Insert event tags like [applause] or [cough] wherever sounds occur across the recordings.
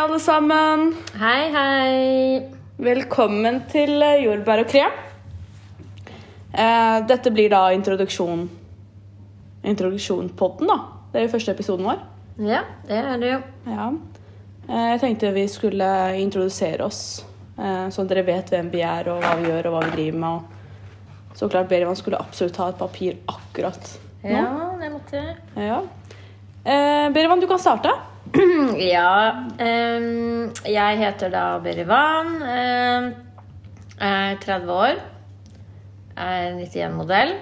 alle sammen. Hei, hei. Velkommen til eh, Jordbær og krem. Eh, dette blir da introduksjon Introduksjonpodden, da. Det er jo første episoden vår. Ja, det er det jo. Ja. Eh, jeg tenkte vi skulle introdusere oss, eh, sånn at dere vet hvem vi er, og hva vi gjør, og hva vi driver med. Og så klart, Berivan skulle absolutt ha et papir akkurat nå. Ja, det måtte jeg. Ja. Eh, Berivan, du kan starte. [clears throat] Ja, Um, jeg heter da Berivan. Um, er 30 år. Er 91-modell.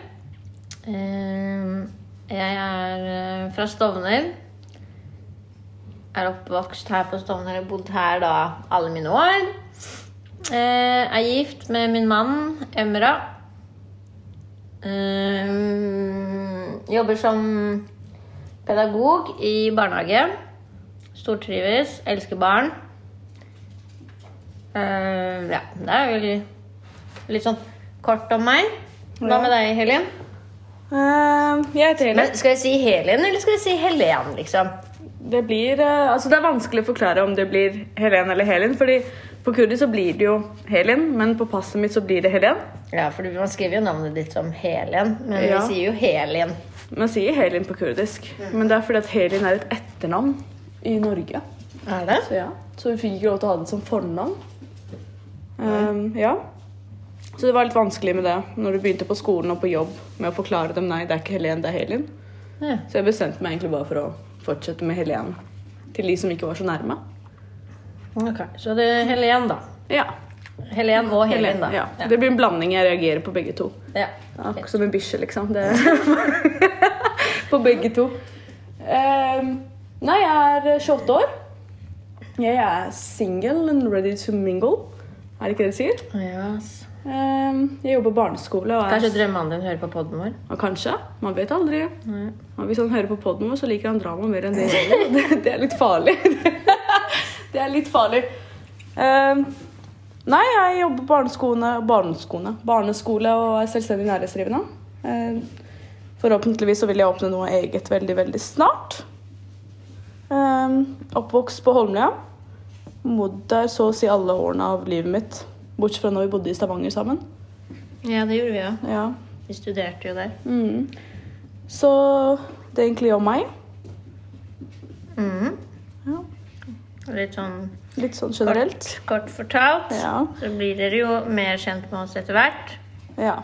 Um, jeg er eh, fra Stovner. Er oppvokst her på Stovner. Har bodd her da alle mine år. Uh, er gift med min mann Emra. Ehm, jobber som pedagog i barnehage. Stortrives, elsker barn. Uh, ja, det er vel litt sånn kort om meg. Hva med deg, Helen? Uh, jeg heter Helen. Men skal jeg si Helen, eller skal jeg si Helen, liksom? Det blir uh, Altså, det er vanskelig å forklare om det blir Helen eller Helen, Fordi på kurdisk så blir det jo Helen, men på passet mitt så blir det Helen. Ja, for man skriver jo navnet ditt som Helen, men Ja. vi sier jo Helen. Man sier Helin på kurdisk, men det er fordi at Helin er et etternavn i Norge. Er det? Så ja, så vi fikk ikke lov til å ha det som fornavn. Um, ja. Så det var litt vanskelig med det når du begynte på skolen og på jobb med å forklare dem nei, det er ikke Helen, det er Helin. Ja. Så jeg bestemte meg egentlig bare for å fortsette med Helen til de som ikke var så nærme. Ok, Så det er Helen, da. Ja. Helen og Helin, da. ja. Det blir en blanding. Jeg reagerer på begge to. Ja. Akkurat som en bikkje, liksom. Det [laughs] på begge to. Ehm, nei, jeg er 28 år. Jeg er single and ready to mingle. Er det ikke det de sier? Yes. Ehm, jeg jobber på barneskole. Og, Kanskje drømmemannen din hører på poden vår? og kanskje. Man vet aldri. Nei. Og hvis han hører på poden vår, så liker han drama mer enn det. [laughs] Det, det er litt farlig. [laughs] det er litt farlig. Ehm, nei, jeg jobber på barneskole, barneskole, barneskole og er selvstendig næringsdrivende. Ehm, forhåpentligvis så vil jeg åpne noe eget veldig, veldig snart. Ehm, oppvokst på Holmlia. Bodd der så å si alle årene av livet mitt. Bortsett fra når vi bodde i Stavanger sammen. Ja, det gjorde vi òg. Ja. Vi studerte jo der. Mm. Så det er egentlig om meg. Mm. Ja. Litt sånn Litt sånn generelt. kort, kort fortalt. Ja. Så blir dere jo mer kjent med oss etter hvert. ja.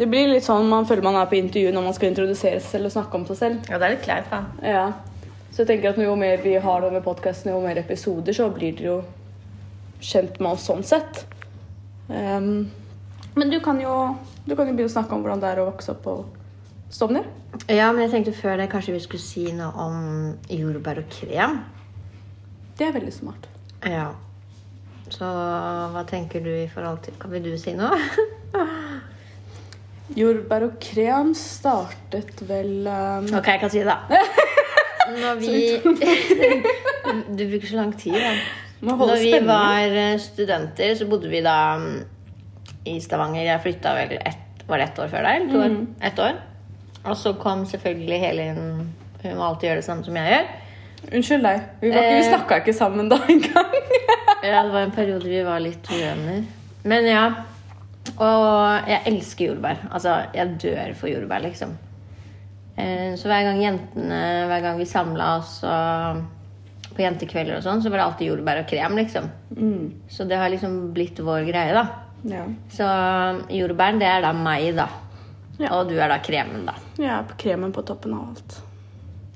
Det blir litt sånn man føler man er på intervju når man skal introdusere seg selv og snakke om seg selv. Ja, det er litt kleint, da. Ja. Så jeg tenker at jo mer vi har det med podkasten, jo mer episoder, så blir dere jo kjent med oss sånn sett. Um, men du kan, jo, du kan jo begynne å snakke om hvordan det er å vokse opp på Stovner. Ja, men jeg tenkte før det kanskje vi skulle si noe om jordbær og krem. Det er veldig smart. Ja. Så hva tenker du i forhold til Kan vil du si noe? [laughs] Jordbær og krem startet vel um... Ok, jeg kan si det, da. [laughs] Når vi [laughs] Du bruker så lang tid, da. Når vi var eh, studenter, så bodde vi da mm, i Stavanger. Jeg flytta vel ett Var det ett år før deg? eller To år? Ett år. Og så kom selvfølgelig Helin Hun må alltid gjøre det samme som jeg gjør. Unnskyld deg. Vi, var Eh. snakka ikke sammen da engang. [laughs] Ja, det var en periode vi var litt uvenner. Men ja. Og jeg elsker jordbær. Altså, jeg dør for jordbær, liksom. Eh, Så hver gang jentene Hver gang vi samla oss på jentekvelder og sånn, så var det alltid jordbær og krem, liksom. Så det har liksom blitt vår greie, da. ja. Så jordbæren, det er da meg, da. Ja. Og du er da kremen, da. Jeg er på kremen på toppen av alt.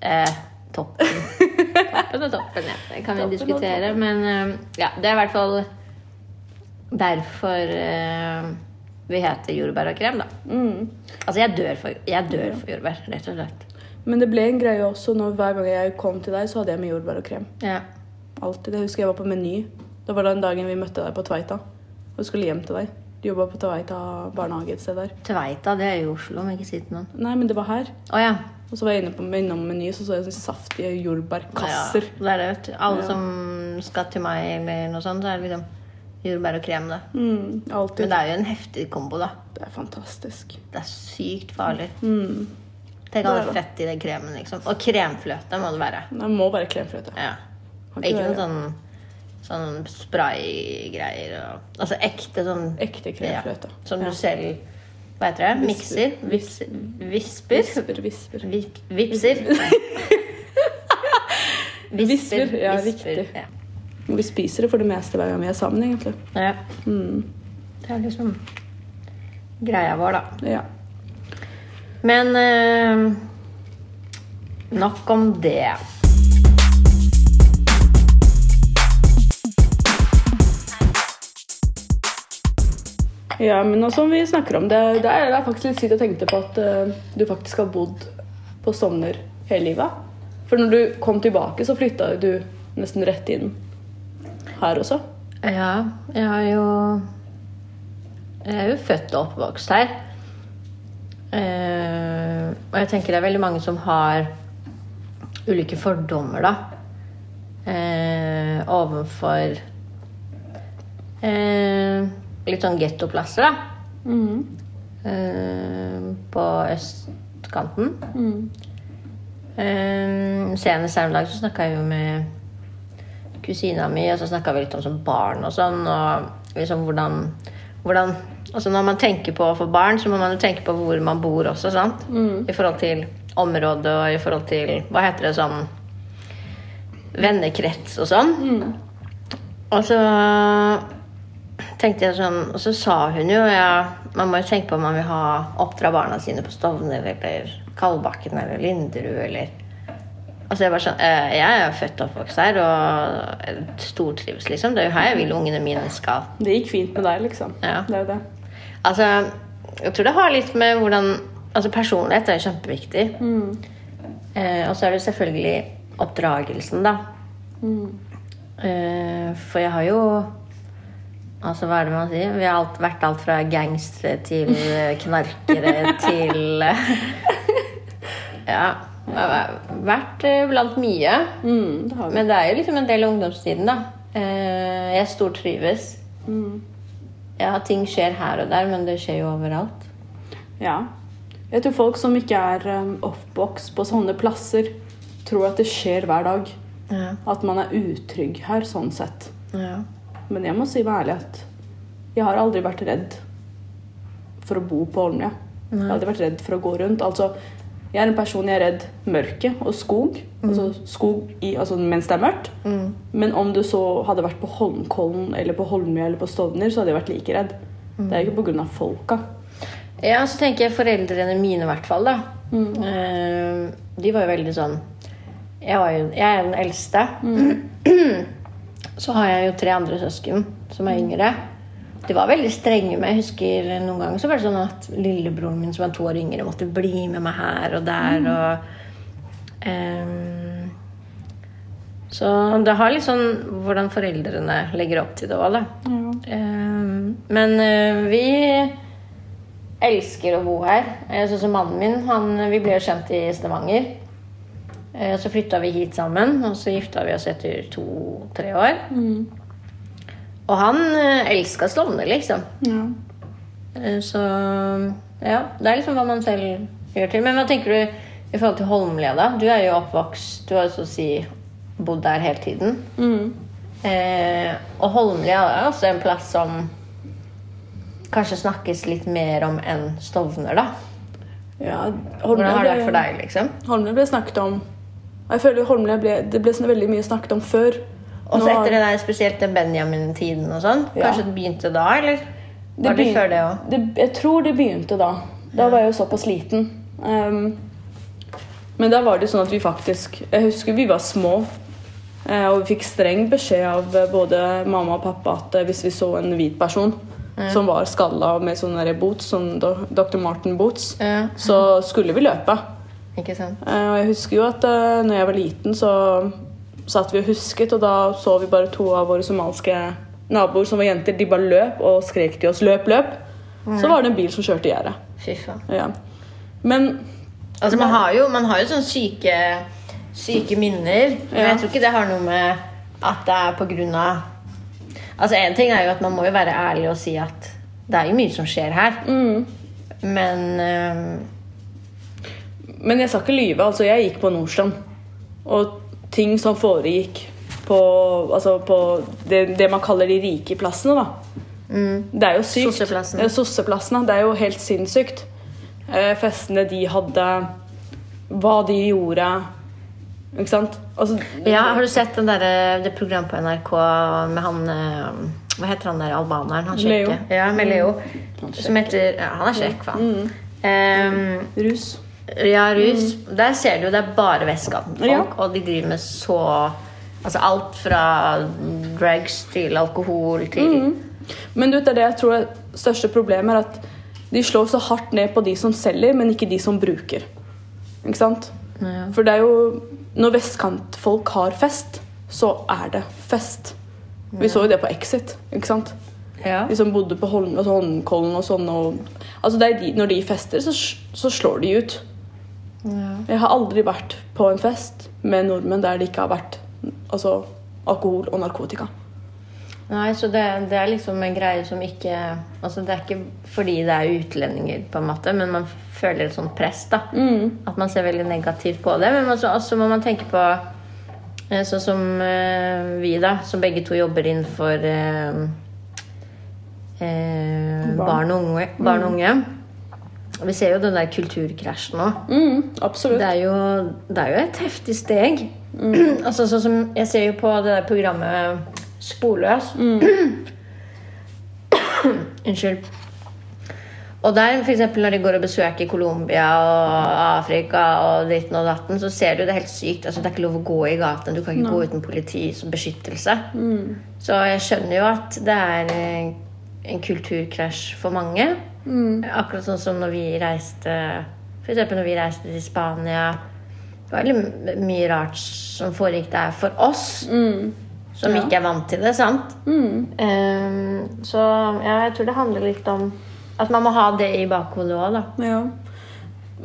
Eh, toppen. [laughs] toppen og toppen, ja. Det kan vi Toppen vi diskutere. Men eh, ja, det er i hvert fall derfor eh, vi heter jordbær og krem, da. Mm. Altså, jeg dør for, jeg dør for jordbær, rett og slett. Men det ble en greie også når hver gang jeg kom til deg, så hadde jeg med jordbær og krem. Ja. Alltid. Jeg husker jeg var på Meny. Det var den dagen vi møtte deg på Tveita. Og skulle hjem til deg. Du jobba på Tveita barnehage et sted der. Tveita, det er i Oslo, må ikke si til noen. Nei, men det var her. Å ja. Og så var jeg inne på, innom Meny, så så jeg sånne saftige jordbærkasser. Ja, det er det, vet du. Alle Ja. som skal til meg eller noe sånt, så er det liksom jordbær og krem, da. Mm, alltid. Men det er jo en heftig kombo, da. Det er fantastisk. Det er sykt farlig. Mm. Tenk Det all fett i den kremen, liksom. Og kremfløte må det være. Det må være kremfløte. Ja. Ikke, Ikke noe sånn Sånn spraygreier og Altså ekte sånn Ekte kremfløte. Ja, som Ja. du selv Hva heter det? Mikser? Visper? Visper, visper. Vip, vipser? [laughs] Visper, ja, riktig. Ja. Vi spiser det for det meste hver gang vi er sammen, egentlig. ja. Mm. Det er liksom greia vår, da. Ja. Men eh, nok om det. ja, men nå som vi snakker om det, det er, det er faktisk litt sykt å tenke på at uh, du faktisk har bodd på Stovner hele livet. For når du kom tilbake, så flytta du nesten rett inn her også. Ja, jeg har jo Jeg er jo født og oppvokst her. Eh, og jeg tenker det er veldig mange som har ulike fordommer, da. Eh, overfor eh, litt sånn gettoplasser, da. Eh, på østkanten. Eh, senest her om dagen så snakka jeg jo med kusina mi, og så snakka vi litt om som barn og sånn. Og liksom hvordan, hvordan Altså når man tenker på å få barn, så må man jo tenke på hvor man bor også, sant? I forhold til område og i forhold til Hva heter det sånn Vennekrets og sånn. Og så tenkte jeg sånn Og så sa hun jo ja, man må jo tenke på om man vil ha oppdra barna sine på Stovner eller Kalbakken eller Linderud eller Altså jeg sånn, eh, jeg er født og oppvokst her og stortrives, liksom. Det er jo her jeg vil ungene mine skal. Det gikk fint med deg, liksom. Ja. Det er jo det. Altså, jeg tror det har litt med hvordan Altså personlighet er jo kjempeviktig. Eh, og så er det selvfølgelig oppdragelsen, da. Eh, for jeg har jo Altså, hva er det man sier? Vi har alt, vært alt fra gangstere til knarkere [laughs] til eh, Ja. Har Vært eh, blant mye. Mm, det. Men det er jo liksom en del av ungdomstiden, da. Eh, jeg stortrives. Ja, ting skjer her og der, men det skjer jo overalt. Ja. Jeg tror folk som ikke er Offbox oppvokst på sånne plasser, tror at det skjer hver dag. Ja. At man er utrygg her, sånn sett. Ja. Men jeg må si med ærlighet, jeg har aldri vært redd for å bo på Holmlia. Jeg har aldri vært redd for å gå rundt. Altså, jeg er en person jeg er redd mørke og skog. Altså skog i, altså, mens det er mørkt. Men om du så hadde vært på Holmkollen eller på Holmlia eller på Stovner, så hadde jeg vært like redd. Det er ikke pga. folka. Ja, så tenker jeg foreldrene mine i hvert fall, da. Uh, de var jo veldig sånn Jeg, var jo, jeg er den eldste. [clears throat] så har jeg jo tre andre søsken som er yngre. De var veldig strenge med Jeg husker noen ganger så var det sånn at lillebroren min som var to år yngre, måtte bli med meg her og der. og um, Så det har litt sånn hvordan foreldrene legger opp til det òg, da. Ehm, men uh, vi elsker å bo her. Sånn som mannen min. Han, vi ble jo kjent i Stavanger. Uh, Så flytta vi hit sammen, og så gifta vi oss etter to-tre år. Og han eh, elska Stovner, liksom. Ja. Eh, Så ja, det er liksom hva man selv gjør til. Men hva tenker du i forhold til Holmlia, da? Du er jo oppvokst, du har jo så å si bodd der hele tiden. Eh, og Holmlia er også en plass som kanskje snakkes litt mer om enn Stovner, da. Ja, Hvordan har det vært for deg, liksom? Holmlia ble snakket om Jeg føler Holmlia ble, det ble så veldig mye snakket om før. Også så etter det der spesielt den Benjamin-tiden og sånn. Ja. Kanskje det begynte da, eller? Var det begyn- før det òg? Jeg tror det begynte da. Da var jeg jo såpass liten. Um, men da var det sånn at vi faktisk Jeg husker vi var små. eh, Og vi fikk streng beskjed av eh, både mamma og pappa at eh, hvis vi så en hvit person som var skalla med sånne boots, sånn Dr. Martin boots, Ja. så skulle vi løpe. Ikke sant? Og jeg husker jo at når jeg var liten, så satt vi og husket, og da så vi bare to av våre somaliske naboer som var jenter. De bare løp og skrek til oss 'løp, løp'. Så var det en bil som kjørte i gjerdet. Fy faen. Ja. Men Altså, man har jo, man har jo sånne syke, syke minner, men Ja. jeg tror ikke det har noe med at det er på grunn av Altså, en ting er jo at man må jo være ærlig og si at det er jo mye som skjer her. Mm. Men um... Men jeg skal ikke lyve. Altså, jeg gikk på Nordstrand. Og ting som foregikk på, altså på det, det man kaller de rike plassene, da. Det er jo sykt. Sosseplassene. Sosseplassene. Det er jo helt sinnssykt. Eh, festene de hadde, hva de gjorde. Ikke sant? Altså, Ja, har du sett den der, det programmet på NRK med han eh, Hva heter han der albaneren? Han Leo. kjekke. Ja, med Leo. Han Som heter ja, Han er kjekk, faen. Ehm, Rus. Ja, rus. Der ser du jo det er bare vestkanten-folk, Ja. og de driver med så Altså alt fra drugs til alkohol til Men du vet, det er det jeg tror er største problemet er at de slår så hardt ned på de som selger, men ikke de som bruker. Ikke sant? Ja. For det er jo Når vestkantfolk har fest, så er det fest. Vi så jo det på Exit. ikke sant? Ja. De som bodde på Holm, altså Holmenkollen og sånn. Og, altså det de, når de fester, så, så slår de ut. Ja. Jeg har aldri vært på en fest med nordmenn der det ikke har vært altså, alkohol og narkotika. Nei, så det, det er liksom en greie som ikke Altså Det er ikke fordi det er utlendinger, på en måte, men man føler et sånt press. da At man ser veldig negativt på det. Men også, altså, må man tenke på eh, sånn som uh, vi, da, som begge to jobber innenfor uh, uh, barn og unge. Barn og unge. Og Vi ser jo den der kulturkrasjen nå. Mm, absolutt. Det er jo, det er jo et heftig steg. [clears throat] altså sånn som Jeg ser jo på det der programmet Sporløs. [clears throat] Unnskyld. Og der, for eksempel når de går og besøker Colombia og Afrika og ditten og datten, så ser du det helt sykt. Altså, det er ikke lov å gå i gaten. Du kan ikke gå uten politi som beskyttelse. Så jeg skjønner jo at det er eh, en kulturkrasj for mange. Akkurat sånn som når vi reiste For eksempel når vi reiste til Spania. Det var veldig mye rart som foregikk der for oss. Som Ja. ikke er vant til det, sant? Ehm, så ja, jeg tror det handler litt om at man må ha det i bakhodet òg, da. Ja.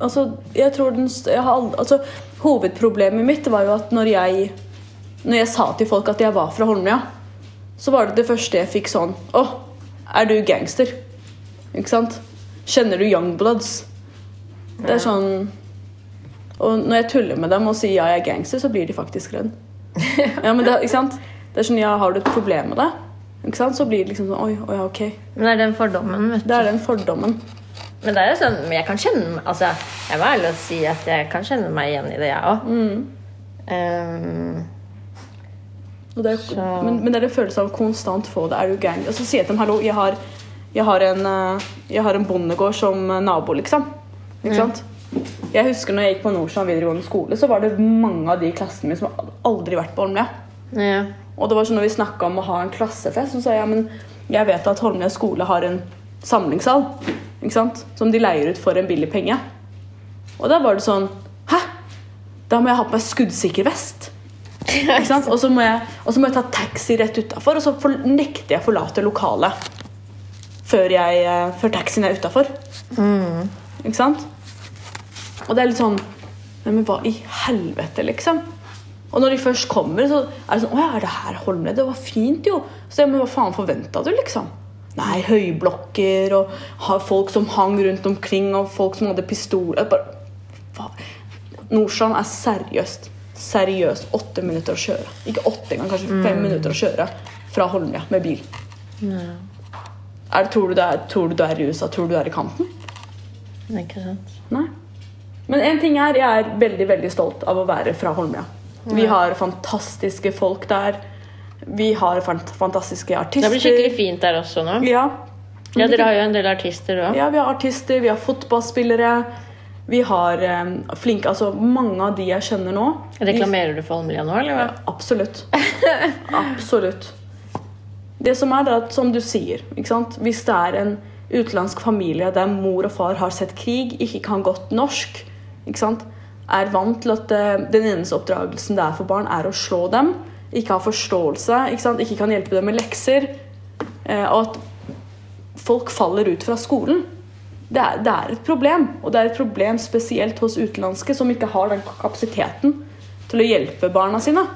Altså, jeg tror den jeg har altså, Hovedproblemet mitt var jo at når jeg Når jeg sa til folk at jeg var fra Holmlia, så var det det første jeg fikk sånn Å, er du gangster? Ikke sant? Kjenner du Youngbloods? Det er sånn Og når jeg tuller med dem og sier ja, jeg er gangster, så blir de faktisk redd. [laughs] Ja, men det, ikke sant? Det er sånn, ja, Har du et problem med det? Ikke sant? Så blir det liksom sånn Oi, oi, ok. Men det er den fordommen, vet du. Det er den fordommen. Men det er jo sånn, men jeg kan kjenne Altså, jeg må ærlig si at jeg kan kjenne meg igjen i det, jeg òg. Um, Og det er, men, men det er en følelse av konstant få det. Er du gang? Og så sier jeg til dem hallo, jeg har, jeg har, en, eh, jeg har en bondegård som eh, nabo, liksom. Ikke sant? Jeg husker når jeg gikk på Nordstrand videregående skole, så var det mange av de i klassen min som aldri vært på Holmlia. ja. Og det var sånn når vi snakka om å ha en klassefest, så sa jeg men jeg vet at Holmlia skole har en samlingssal ikke sant? som de leier ut for en billig penge. Og da var det sånn Hæ? Da må jeg ha på meg skuddsikker vest. Og så må må jeg ta taxi rett utafor, og så for, nekter jeg å forlate lokalet før, jeg, eh, før taxien er utafor. Ikke sant? Og det er litt sånn men hva i helvete, liksom? Og når de først kommer, så er det sånn Å ja, er det her Holmlia? Det var fint, jo. Så jeg, men hva faen forventa du, liksom? Nei, høyblokker og folk som hang rundt omkring, og folk som hadde pistoler? Nordstrand er seriøst seriøst åtte minutter å kjøre. Ikke åtte engang, kanskje fem minutter å kjøre fra Holmlia med bil. Er tror, du er, tror du du er i USA? Tror du du er i kanten? Det er ikke sant. Nei. Men en ting er, jeg er veldig veldig stolt av å være fra Holmlia. Vi har fantastiske folk der. Vi har fant fantastiske artister. Det blir skikkelig fint der også nå. Ja. Ja, Dere har jo en del artister òg. ja, vi har artister, vi har fotballspillere. Vi har eh, flinke Altså mange av de jeg kjenner nå. de- Reklamerer du for Holmlia nå, eller Ja, Absolutt. Absolutt. Det som er, det er at, som du sier, hvis det er en utenlandsk familie der mor og far har sett krig, ikke kan godt norsk, er vant til at uh, den eneste oppdragelsen det er for barn, er å slå dem, ikke har forståelse, ikke, ikke kan hjelpe dem med lekser, uh, og at folk faller ut fra skolen. Det er, det er et problem, og det er et problem spesielt hos utenlandske som ikke har den kapasiteten til å hjelpe barna sine.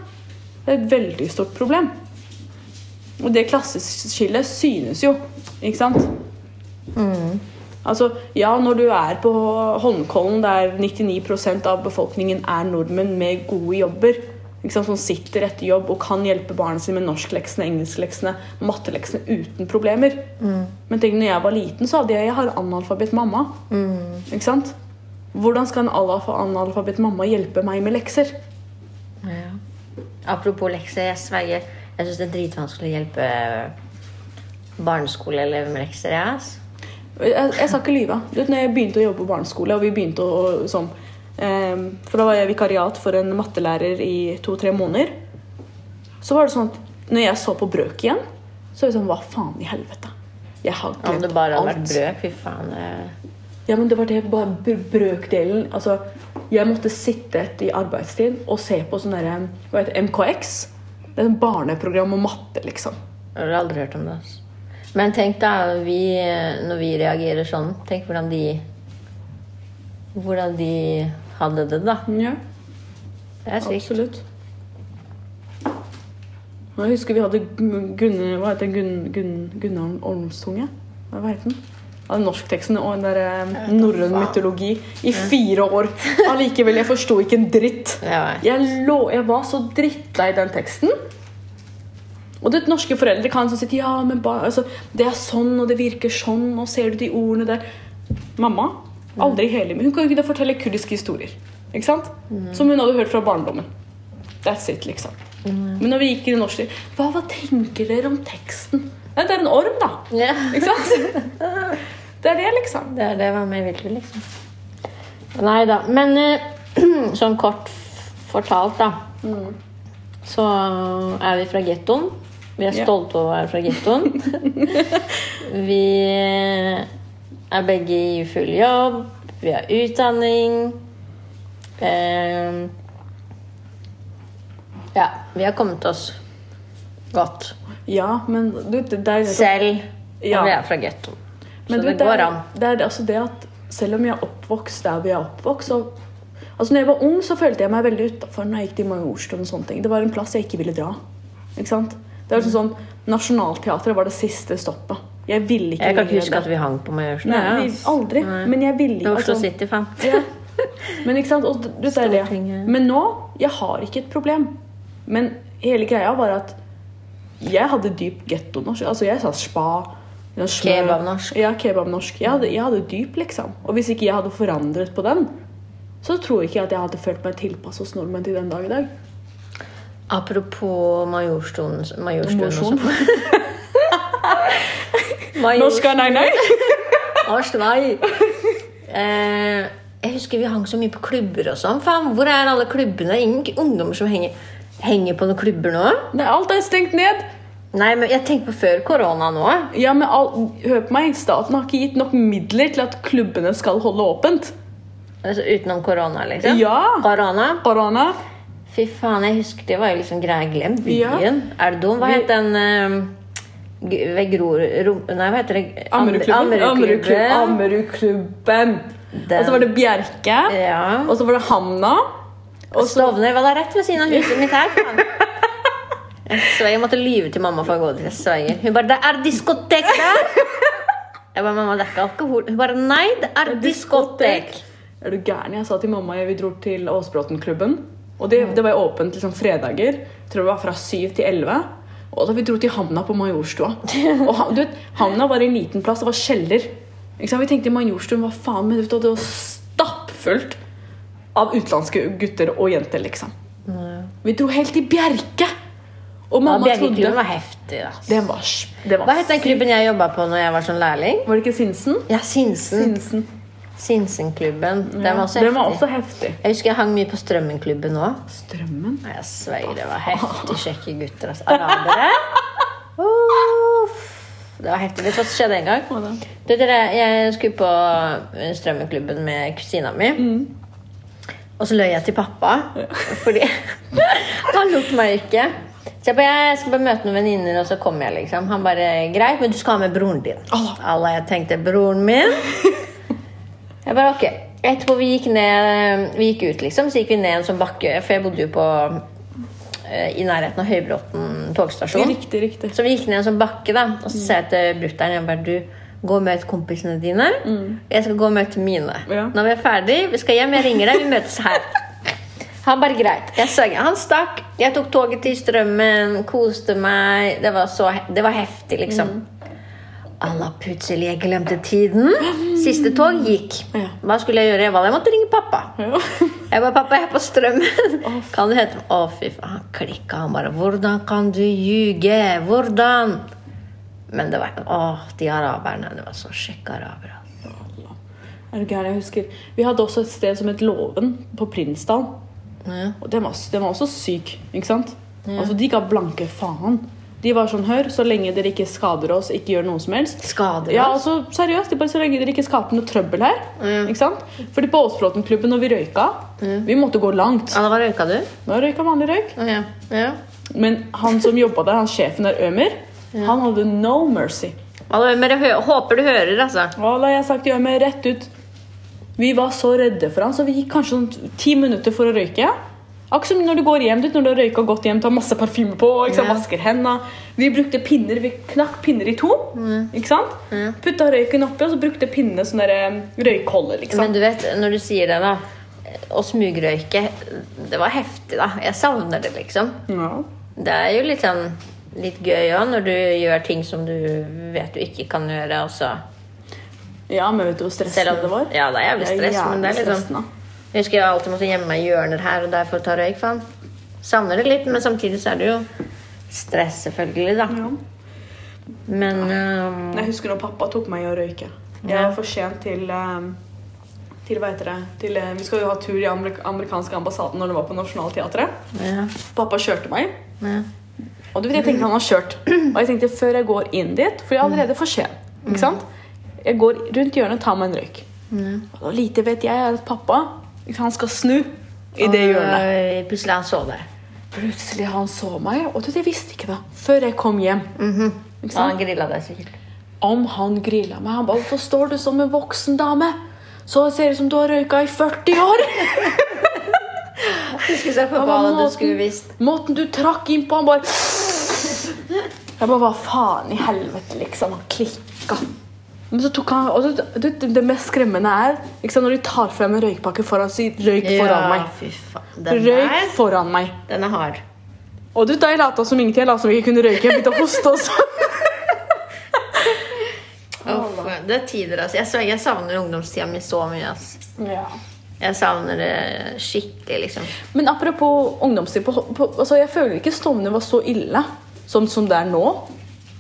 Det er et veldig stort problem. Og det klasseskillet synes jo, ikke sant? Altså, ja, når du er på Holmenkollen der 99% av befolkningen er nordmenn med gode jobber, sant, som sitter etter jobb og kan hjelpe barna sine med norskleksene, engelskleksene, matteleksene uten problemer. Men tenk, når jeg var liten, så hadde jeg, jeg har analfabet mamma. Ikke sant? Hvordan skal en analfabet mamma hjelpe meg med lekser? Ja. Apropos lekser, jeg sverger. Jeg syns det er dritvanskelig å hjelpe barneskoleelever med lekser. Ja, ass. Jeg, jeg skal ikke lyve. Du vet, når jeg begynte å jobbe på barneskole, og vi begynte å sånn eh, For da var jeg vikariat for en mattelærer i to-tre måneder. Så var det sånn at når jeg så på brøk igjen, så var det sånn Hva faen i helvete? Jeg har Om det bare hadde vært brøk, fy faen. eh. Ja, men det var det bare brøkdelen. Altså, jeg måtte sitte i arbeidstid og se på sånn derre Hva heter MKX? Det er et barneprogram om matte, liksom. Jeg har aldri hørt om det. Altså. Men tenk da, vi, når vi reagerer sånn, tenk hvordan de Hvordan de hadde det, da. Ja, Det er sykt. absolutt. Jeg husker vi hadde Gun- Gunne, hva heter? Gunn, Gunn, Gunnar Ormstunge? Hva heter den? Av den norskteksten og den der eh, norrøn mytologi i fire år. Allikevel, jeg forsto ikke en dritt. [laughs] Jeg, lå, jeg var så drittlei den teksten. Og det norske foreldre kan sånn si ja, men ba, altså, det er sånn, og det virker sånn, og ser du de ordene der Mamma aldri hele Hun kan kunne fortelle kurdiske historier. Ikke sant? Som hun hadde hørt fra barndommen. That's it, liksom. Men når vi gikk i det norske hva, hva tenker dere om teksten? Nei, det er en orm, da. ja. Ikke sant? Det er det, liksom. Det er det var mer virkelig, liksom. Nei da. Men eh, [clears throat] sånn kort fortalt, da. Så er vi fra gettoen. Vi er stolte over å være fra gettoen. [laughs] vi er begge i full jobb. Vi har utdanning. Eh, ja, vi har kommet oss godt Ja, men du, det, er selv Ja. vi er fra gettoen. Så Men du det vet, det, er, det er altså det at selv om vi er oppvokst der vi er oppvokst så, altså når jeg var ung, så følte jeg meg veldig utafor når jeg gikk til Majorstuen. og sånne ting. Det var en plass jeg ikke ville dra. Ikke sant? Det var liksom sånn, Nationaltheatret var det siste stoppet. Jeg ville ikke Jeg kan ikke huske huske at vi hang på Majorstua. Nei, vi, aldri. Nei. Men jeg ville Det er Oslo altså- City, faen. ja. [laughs] Men ikke sant? Og du, det er det. Men nå Jeg har ikke et problem. Men hele greia var at jeg hadde dyp gettonorsk. Altså, jeg sa spa. Kebabnorsk. Ja, kebabnorsk. Jeg hadde, jeg hadde dyp, liksom. Og hvis ikke jeg hadde forandret på den, så tror jeg ikke at jeg hadde følt meg tilpasset hos nordmenn til den dag i dag. Apropos Majorstuen Majorstuen [laughs] [laughs] Mosjon. sånn. Norsk, nei. [laughs] Eh, jeg husker vi hang så mye på klubber og sånn. Faen, hvor er alle klubbene? Ingen ungdommer som henger, henger på noen klubber nå? Nei, alt er stengt ned. Nei, men jeg tenker på før korona nå. Ja, men all, Hør på meg. Staten har ikke gitt nok midler til at klubbene skal holde åpent. Altså utenom korona, liksom. Ja. Korona. Korona. Fy faen, jeg husker det var jo liksom greia glemt. Ja. Er det dum? Hva het den g- ved Gror... Nei, hva heter det? Ammerudklubben. Ammerudklubben. Og så var det Bjerke. Ja. Og så var det Hanna. Og Stovner var da rett ved siden av huset mitt her. [laughs] Jeg så jeg måtte lyve til mamma for å gå til Sverige. Hun bare 'Det er diskotek der!' [laughs] Jeg bare 'Mamma, det er ikke alkohol.' Hun bare 'Nei, det er diskotek'. Er du gæren? Jeg sa til mamma vi dro til Åsbråtenklubben. Og det, det var åpent liksom fredager. Jeg tror det var fra syv til elleve. Og da vi dro til havna på Majorstua. Og du vet, havna var en liten plass, det var kjeller. Vi tenkte Majorstuen, hva faen, men vet det var stappfullt av utenlandske gutter og jenter, liksom. Vi dro helt til Bjerke! Og Ja, mamma Bjerkeklubben trodde var heftig. altså. det var, det var Hva het den klubben jeg jobba på når jeg var sånn lærling? Var det ikke Sinsen? Ja, Sinsen. Sinsen. Sinsenklubben. Den var også den var heftig. også heftig. Jeg husker jeg hang mye på Strømmenklubben òg. Strømmen? Jeg sverger, det var heftig kjekke gutter. Altså. Arabere. Uff. Det var heftig. Vet du hva som skjedde en gang? Du, dere, jeg skulle på eh, Strømmenklubben med kusina mi. Og så løy jeg til pappa, fordi [laughs] han lot meg ikke. Så jeg bare, jeg skal bare møte noen venninner, og så kommer jeg. liksom. Han bare, greit, men du skal ha med broren din. Allah. Allah, jeg tenkte, broren min? Jeg bare, ok. Etterpå vi gikk ned, vi gikk ut liksom, så gikk vi ned en sånn bakke, for jeg bodde jo på, eh, i nærheten av Høybråten togstasjon. Riktig, riktig. Så vi gikk ned en sånn bakke, da, og så sa jeg til brutter'n jeg bare, du, gå og møt kompisene dine. Jeg skal gå og møte mine. Ja. Når vi er ferdig, vi skal hjem, jeg ringer deg, vi møtes her. Han bare greit. Jeg han stakk. Jeg tok toget til Strømmen, koste meg. Det var, så, det var heftig, liksom. Mm. Alla plutselig jeg glemte tiden. Siste tog gikk. Hva skulle jeg gjøre? Jeg valgte- Jeg måtte ringe pappa. [laughs] Jeg bare, pappa, jeg er på Strømmen. Kan du hete Å, fy faen. Han klikka. Han bare Hvordan kan du ljuge? Hvordan? Men det var Å, de araberne. Det var så sjekke arabere. Er du gæren? Jeg husker Vi hadde også et sted som het Låven på Prinsdal. Ja. Og den var, den var også syk, ikke sant? Altså, De ga blanke faen. De var sånn, hør, så lenge dere ikke skader oss, ikke gjør noe som helst. Skader Ja, altså, seriøst, de bare Så lenge dere ikke skaper noe trøbbel her. Ikke sant? Fordi på Åsbråten-klubben, når vi røyka, vi måtte gå langt. Ja, hva røyka du? Da røyka vanlig røyk. Ja. ja. Men han som jobba der, han sjefen der, Ømer, han hadde no mercy. Alle, men jeg håper du hører, altså. Og jeg har sagt til Ømer rett ut Vi var så redde for han, så vi gikk kanskje sånn ti minutter for å røyke. Akkurat som når du går hjem, dit, når du har røyka godt hjem, tar masse parfyme på, sant, Ja. vasker hendene. Vi brukte pinner, vi knakk pinner i to. ikke sant? Putta røyken oppi, og så brukte pinnene sånn der, røykholder. liksom. Men du vet, når du sier det, da Å smugrøyke, det var heftig, da. Jeg savner det, liksom. Ja. Det er jo litt sånn litt gøy òg, når du gjør ting som du vet du ikke kan gjøre, og så ja, men vet du hvor stressende det var? Ja, det er jævlig stress, men det er litt liksom. Jeg husker jeg alltid måtte gjemme meg i hjørner her og der for å ta røyk. Faen. Savner det litt, men samtidig så er det jo stress, selvfølgelig, da. Ja. Men um... Jeg husker når pappa tok meg i å røyke. Jeg var for sent til um til, hva heter det, til eh, Vi skal jo ha tur i amerik amerikanske ambassaden når det var på Nationaltheatret. ja, Pappa kjørte meg. ja. Og du vet, jeg tenkte han har kjørt. Og jeg tenkte før jeg går inn dit, for jeg er allerede for sen. Ikke sant? Jeg går rundt hjørnet og tar meg en røyk. Og lite vet jeg er at pappa han skal snu i det hjørnet. Plutselig han så deg. Plutselig han så meg, og jeg visste ikke da, før jeg kom hjem. Mm Og han grilla deg sikkert. Om han grilla meg. Han bare 'Hvorfor står du som en voksen dame?' Så ser det ut som du har røyka i 40 år! [laughs] Du skulle sett på hva bare, du skulle visst. Måten du trakk inn på, han bare Jeg bare Hva faen i helvete, liksom. Han klikka. Men så tok han, og det, det, det mest skremmende er sant, når de tar frem en røykpakke foran sier 'røyk foran meg'. fy faen. Den Røyk der, foran meg. den er hard. Og du, da jeg lata som ingenting, jeg lata som jeg ikke kunne røyke. Jeg begynte å hoste også. [laughs] Uff, det er tider, altså. Jeg, så- jeg savner ungdomstida mi så mye. Ja. Jeg savner det skikkelig, liksom. Men apropos ungdomstid, på, på, altså, jeg føler ikke Stovner var så ille som, som det er nå.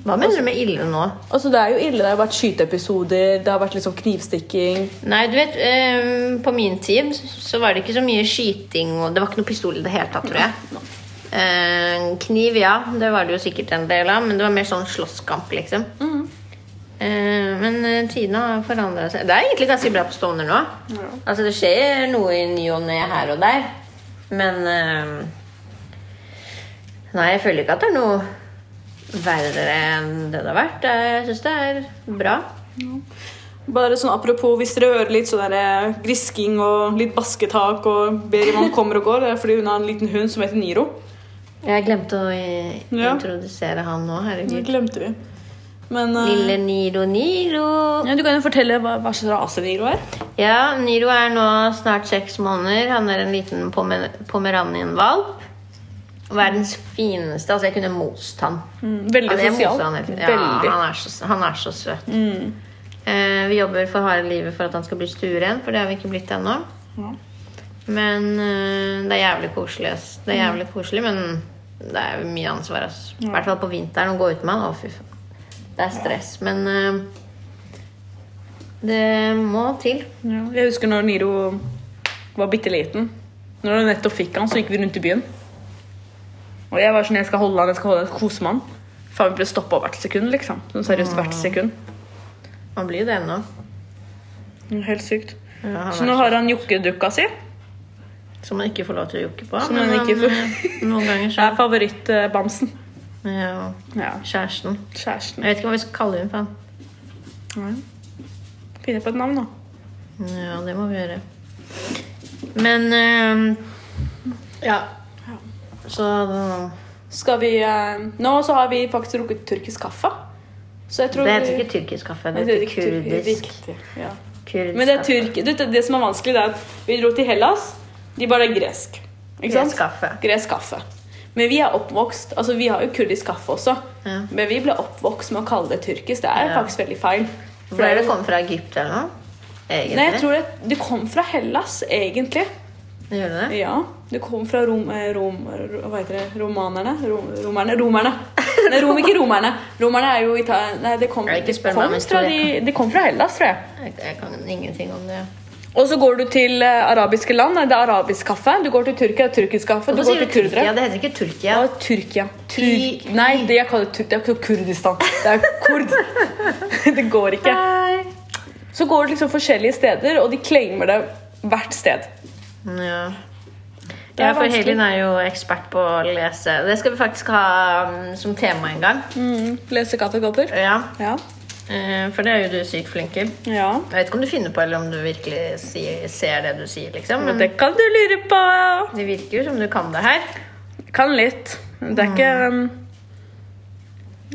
Hva mener du med ille nå? Altså, det er jo ille. Det har vært skyteepisoder, det har vært liksom knivstikking. Nei, du vet, um, på min tid så var det ikke så mye skyting, og det var ikke noe pistol i det hele tatt, tror jeg. Eh, kniv, ja, det var det jo sikkert en del av, men det var mer sånn slåsskamp, liksom. Eh, men uh, tidene har forandra seg. Det er egentlig ganske bra på Stovner nå. Altså, det skjer noe i ny og ne her og der, men eh, Nei, jeg føler ikke at det er noe verre enn det det har vært. Jeg syns det er bra. Bare sånn apropos, hvis dere hører litt sånn eh, grisking og litt basketak og Berivan [laughs] kommer og går, det er fordi hun har en liten hund som heter Niro. Jeg glemte å Ja. introdusere han nå. Det glemte vi. Men uh... Lille Niro Niro. ja, du kan jo fortelle hva, hva slags rase Niro er. Ja, Niro er nå snart seks måneder. Han er en liten pomer pomeranienvalp. Verdens fineste. Altså, jeg kunne most han. Mm, veldig Altså, sosial. han. Ja, han er så, han er så søt. Eh, vi jobber for harde livet for at han skal bli stueren, for det har vi ikke blitt ennå. Ja. Men eh, det er jævlig koselig. ass. Det er jævlig koselig, men det er mye ansvar. ass. I hvert fall på vinteren å gå ut med han. Å, fy faen. Det er stress. Men eh, det må til. Ja, jeg husker når Niro var bitte liten. Når du nettopp fikk han, så gikk vi rundt i byen. Og jeg var sånn, jeg skal holde han, jeg skal holde han, kose med han. Faen, vi ble stoppa hvert sekund, liksom. Sånn seriøst hvert sekund. Man blir det ennå. Helt sykt. Ja, Så nå har han jokkedukka si. Som man ikke får lov til å jokke på. Som han man ikke får- eh, noen ganger Det så er favorittbamsen. ja, Ja, Kjæresten. kjæresten. Jeg vet ikke hva vi skal kalle henne. Nei. Finne på et navn, da. Ja, det må vi gjøre. Men eh, Ja. Så Skal vi eh, Nå så har vi faktisk drukket tyrkisk kaffe. Så jeg tror Det heter vi- ikke tyrkisk kaffe, det det heter er kurdisk. riktig, Ja. kurdisk Men det er kaffe. tyrk... Det, det som er vanskelig, det er at vi dro til Hellas. De bare er gresk. Ikke sant? Gresk kaffe. Gresk kaffe. Men vi er oppvokst Altså, vi har jo kurdisk kaffe også, Ja. men vi ble oppvokst med å kalle det tyrkisk. Det er Ja. faktisk veldig feil. For Hvor er det jo- kommet fra Egypt eller noe? Egentlig. Nei, jeg tror det, det kom fra Hellas, egentlig. Gjør det det? Ja, det kom fra rom, eh, rom, hva heter det? romanerne? Rom, romerne? Romerne! Nei, rom, ikke romerne. Romerne er jo Italia... Nei, det kom, det kom fra, de, det kom fra Hellas, tror jeg. Jeg, jeg kan ingenting om det. Og så går du til eh, arabiske land, det er arabisk kaffe. Du går til Tyrkia, tyrkisk kaffe. Du Hvorfor går sier du Tyrkia? Det heter ikke Tyrkia. Ja, Tyrkia. Tyrk... Nei, det jeg kaller Tyrkia, det er ikke Kurdistan. Det er kurd. [laughs] det går ikke. Så går du liksom forskjellige steder, og de claimer det hvert sted. Ja. Det Ja, for. Helin er jo ekspert på å lese. Det skal vi faktisk ha um, som tema en gang. Mm, lese kaffekopper. Ja, Ja. Uh, For det er jo du sykt flink til. ja. Jeg vet ikke om du finner på, eller om du virkelig sier, ser det du sier, liksom. Men Det kan du lure på. det virker jo som du kan det her. Kan litt. Det er ikke um,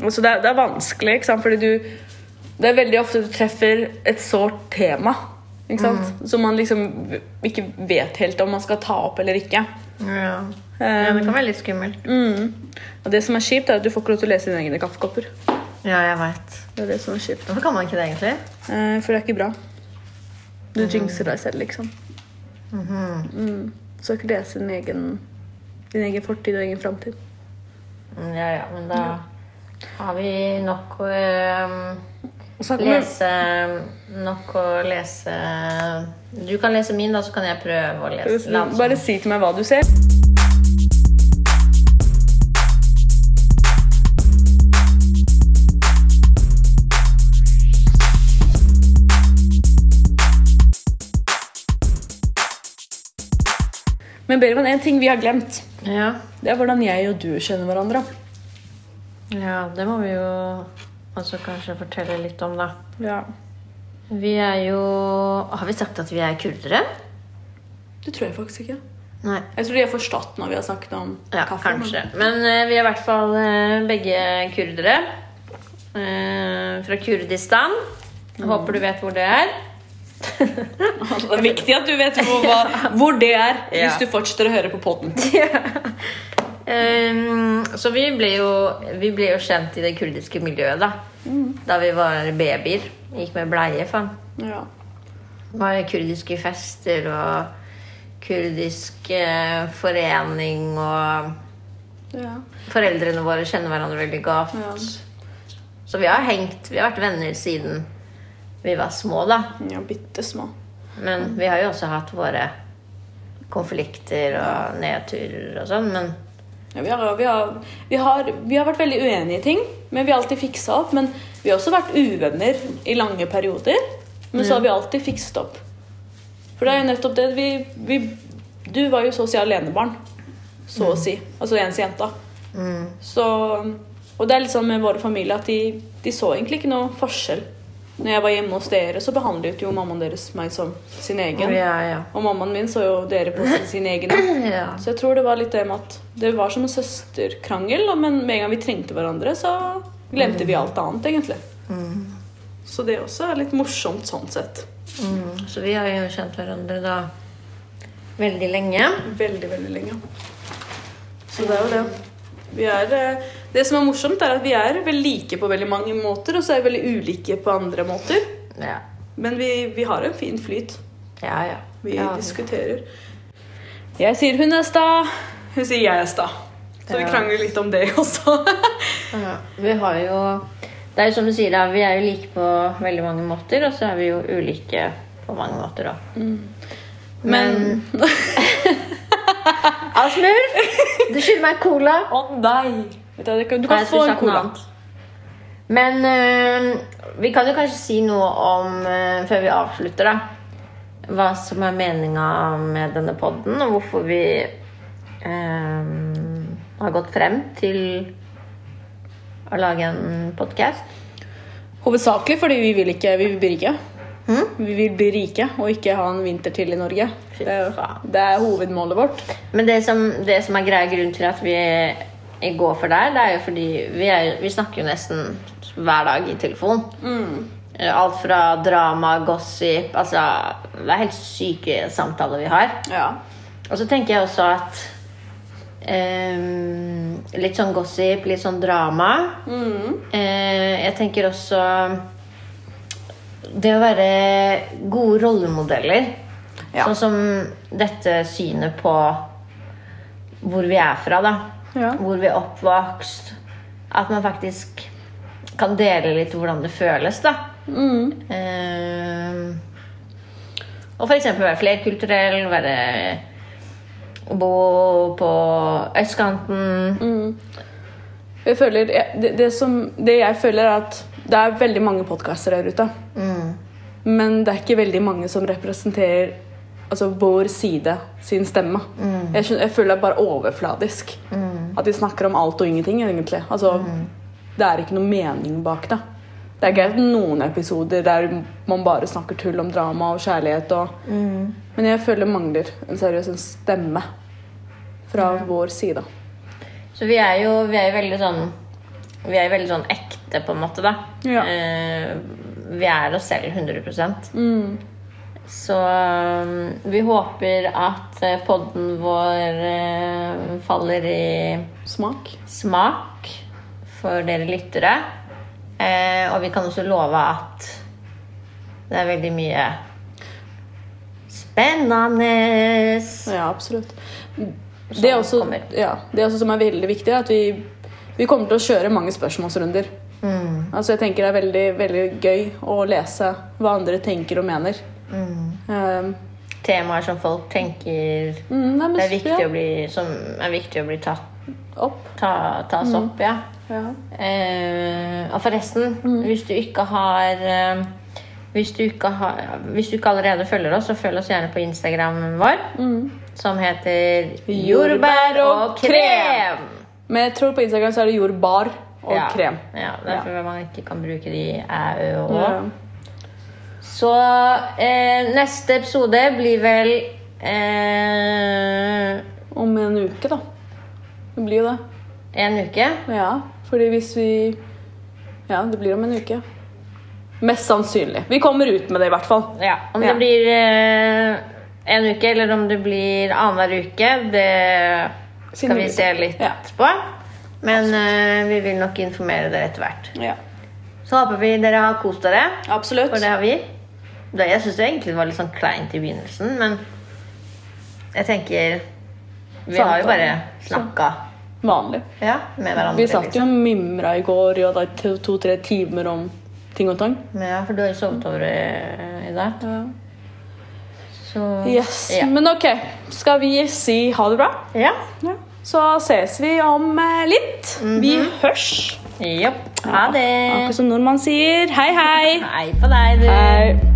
altså det, er, det er vanskelig, ikke sant? Fordi du Det er veldig ofte du treffer et sårt tema. Ikke sant? Som man liksom ikke vet helt om man skal ta opp eller ikke. Ja. ja, det kan være litt skummelt. Mm. Og det som er kjipt, er at du får ikke lov til å lese dine egne kaffekopper. Ja, jeg vet. Det er det som er kjipt. Hvorfor kan man ikke det, egentlig? Eh, for det er ikke bra. Du jinxer deg selv, liksom. mm. Så ikke lese din egen, din egen fortid og egen framtid. Mm, Ja, ja, men da har vi nok å lese Nok å lese Du kan lese min, da, så kan jeg prøve å lese La Bare si til meg hva du ser. Men Berivan, en ting vi har glemt, Ja. det er hvordan jeg og du kjenner hverandre. ja, det må vi jo også kanskje fortelle litt om, da. Ja. Vi er jo Har vi sagt at vi er kurdere? Det tror jeg faktisk ikke. Nei. Jeg tror de har forstått når vi har snakket om Ja, kaffe. kanskje. Men uh, vi er i hvert fall uh, begge kurdere. Uh, fra Kurdistan. Mm. Håper du vet hvor det er. [laughs] Det er viktig at du vet hvor, hvor det er, Ja. hvis du fortsetter å høre på podden. [laughs] Um, så vi ble, jo, vi ble jo kjent i det kurdiske miljøet da. Da vi var babyer. Gikk med bleie, faen. Ja. Var i kurdiske fester og kurdisk eh, forening og ja. Foreldrene våre kjenner hverandre veldig godt. Ja. Så vi har hengt, vi har vært venner siden vi var små, da. ja bitte små. Men vi har jo også hatt våre konflikter og nedturer og sånn. Men Ja, vi, har, vi, har, vi, har, vi har vært veldig uenige i ting, men vi har alltid fiksa opp. Men vi har også vært uvenner i lange perioder, men så har vi alltid fikset opp. For det er jo nettopp det vi, vi Du var jo så å si alenebarn, så å si. Altså eneste jenta. Så, og det er litt sånn med våre familier at de, de så egentlig ikke noe forskjell. Når jeg var hjemme hos dere, så behandlet jo mammaen deres meg som sin egen. ja, ja. Og mammaen min så jo dere på sin, sin egen. [laughs] ja. Så jeg tror det var litt det med at det var som en søsterkrangel, men med en gang vi trengte hverandre, så glemte vi alt annet, egentlig. Så det også er litt morsomt sånn sett. Mm, så vi har jo kjent hverandre da veldig lenge. Veldig, veldig lenge. Så det er jo det. Vi er, eh, det som er morsomt, er at vi er veldig like på veldig mange måter, og så er vi veldig ulike på andre måter. Ja, Men vi, vi har en fin flyt. ja. ja. Vi ja. diskuterer. Jeg sier hun er sta, hun sier jeg er sta. Så vi krangler litt om det også. [laughs] Ja, vi har jo Det er jo som du sier, da, vi er jo like på veldig mange måter, og så er vi jo ulike på mange måter òg. Men [laughs] Asmulf, du skylder meg cola. Å nei! Du, du kan, Nei, få en cola. Men øh, vi kan jo kanskje si noe om, øh, før vi avslutter, da, hva som er meninga med denne podden, og hvorfor vi øh, har gått frem til å lage en podkast. Hovedsakelig fordi vi vil ikke vi vil bli rike. Hmm? Vi vil bli rike og ikke ha en vinter til i Norge. Det er, det er hovedmålet vårt. Men det som, det som er greia grunnen til at vi går for der, det er jo fordi vi, er, vi snakker jo nesten hver dag i telefon. Mm. Alt fra drama, gossip Altså, det er helt syke samtaler vi har. Ja. Og så tenker jeg også at Ehm, litt sånn gossip, litt sånn drama. Eh, jeg tenker også det å være gode rollemodeller. Ja. Sånn som dette synet på hvor vi er fra, da. Ja. Hvor vi er oppvokst. At man faktisk kan dele litt hvordan det føles, da. Ehm, og for eksempel være flerkulturell, være Bo på østkanten. Jeg føler, det, det, som, det jeg føler er at det er veldig mange podkaster der ute. Men det er ikke veldig mange som representerer altså, vår side sin stemme. Jeg, skjønner, jeg føler det er bare overfladisk. At de snakker om alt og ingenting, egentlig. Altså, Det er ikke noe mening bak det. Det er greit noen episoder der man bare snakker tull om drama og kjærlighet. Og, Men jeg føler det mangler en seriøs en stemme fra vår side. Så vi er jo, vi er veldig sånn Vi er veldig sånn ekte, på en måte, da. Ja. Eh, vi er oss selv 100 Så um, vi håper at eh, podden vår eh, faller i Smak. smak for dere lyttere. Eh, og vi kan også love at det er veldig mye spennende. Ja, absolutt. Det er, også, ja, det er også som er veldig viktig, er at vi, vi kommer til å kjøre mange spørsmålsrunder. Mm. Altså jeg tenker Det er veldig, veldig gøy å lese hva andre tenker og mener. Um, Temaer som folk tenker mm, det er viktig ja, å bli, som er viktig å bli tatt, opp. ta, tas opp. Ja. Ja. Uh, og forresten, hvis du ikke har uh, hvis du, har, hvis du ikke allerede følger oss, så følg oss gjerne på Instagramen vår. Som heter Jordbær og krem. Men jeg tror på Instagram så er det jordbar og ja. krem. Ja, derfor man ikke kan bruke de æ, ø og å. Ja. Så eh, neste episode blir vel eh, Om en uke, da. Det blir jo det. en uke. Ja, fordi hvis vi Ja, det blir om en uke. Mest sannsynlig. Vi kommer ut med det, i hvert fall. Ja, Om Ja. det blir eh, en uke, eller om det blir annenhver uke, det skal vi se litt Ja. på. Men eh, vi vil nok informere dere etter hvert. Ja. Så håper vi dere har kost dere, Absolutt. for det har vi. Da, jeg syns egentlig det var litt sånn kleint i begynnelsen, men jeg tenker Vi har jo bare snakka Vanlig. ja, med hverandre. Vi satt liksom. jo og mimra i går i ja, to-tre timer om ting og tang. Ja, for du har jo sovet over i, i dag. Så Yes. Ja. Men ok, skal vi si ha det bra? ja. Ja. Så ses vi om eh, litt. Vi hørs. Jopp. Ha det. Akkurat som nordmann sier. Hei, hei. Hei på deg, du. Hei.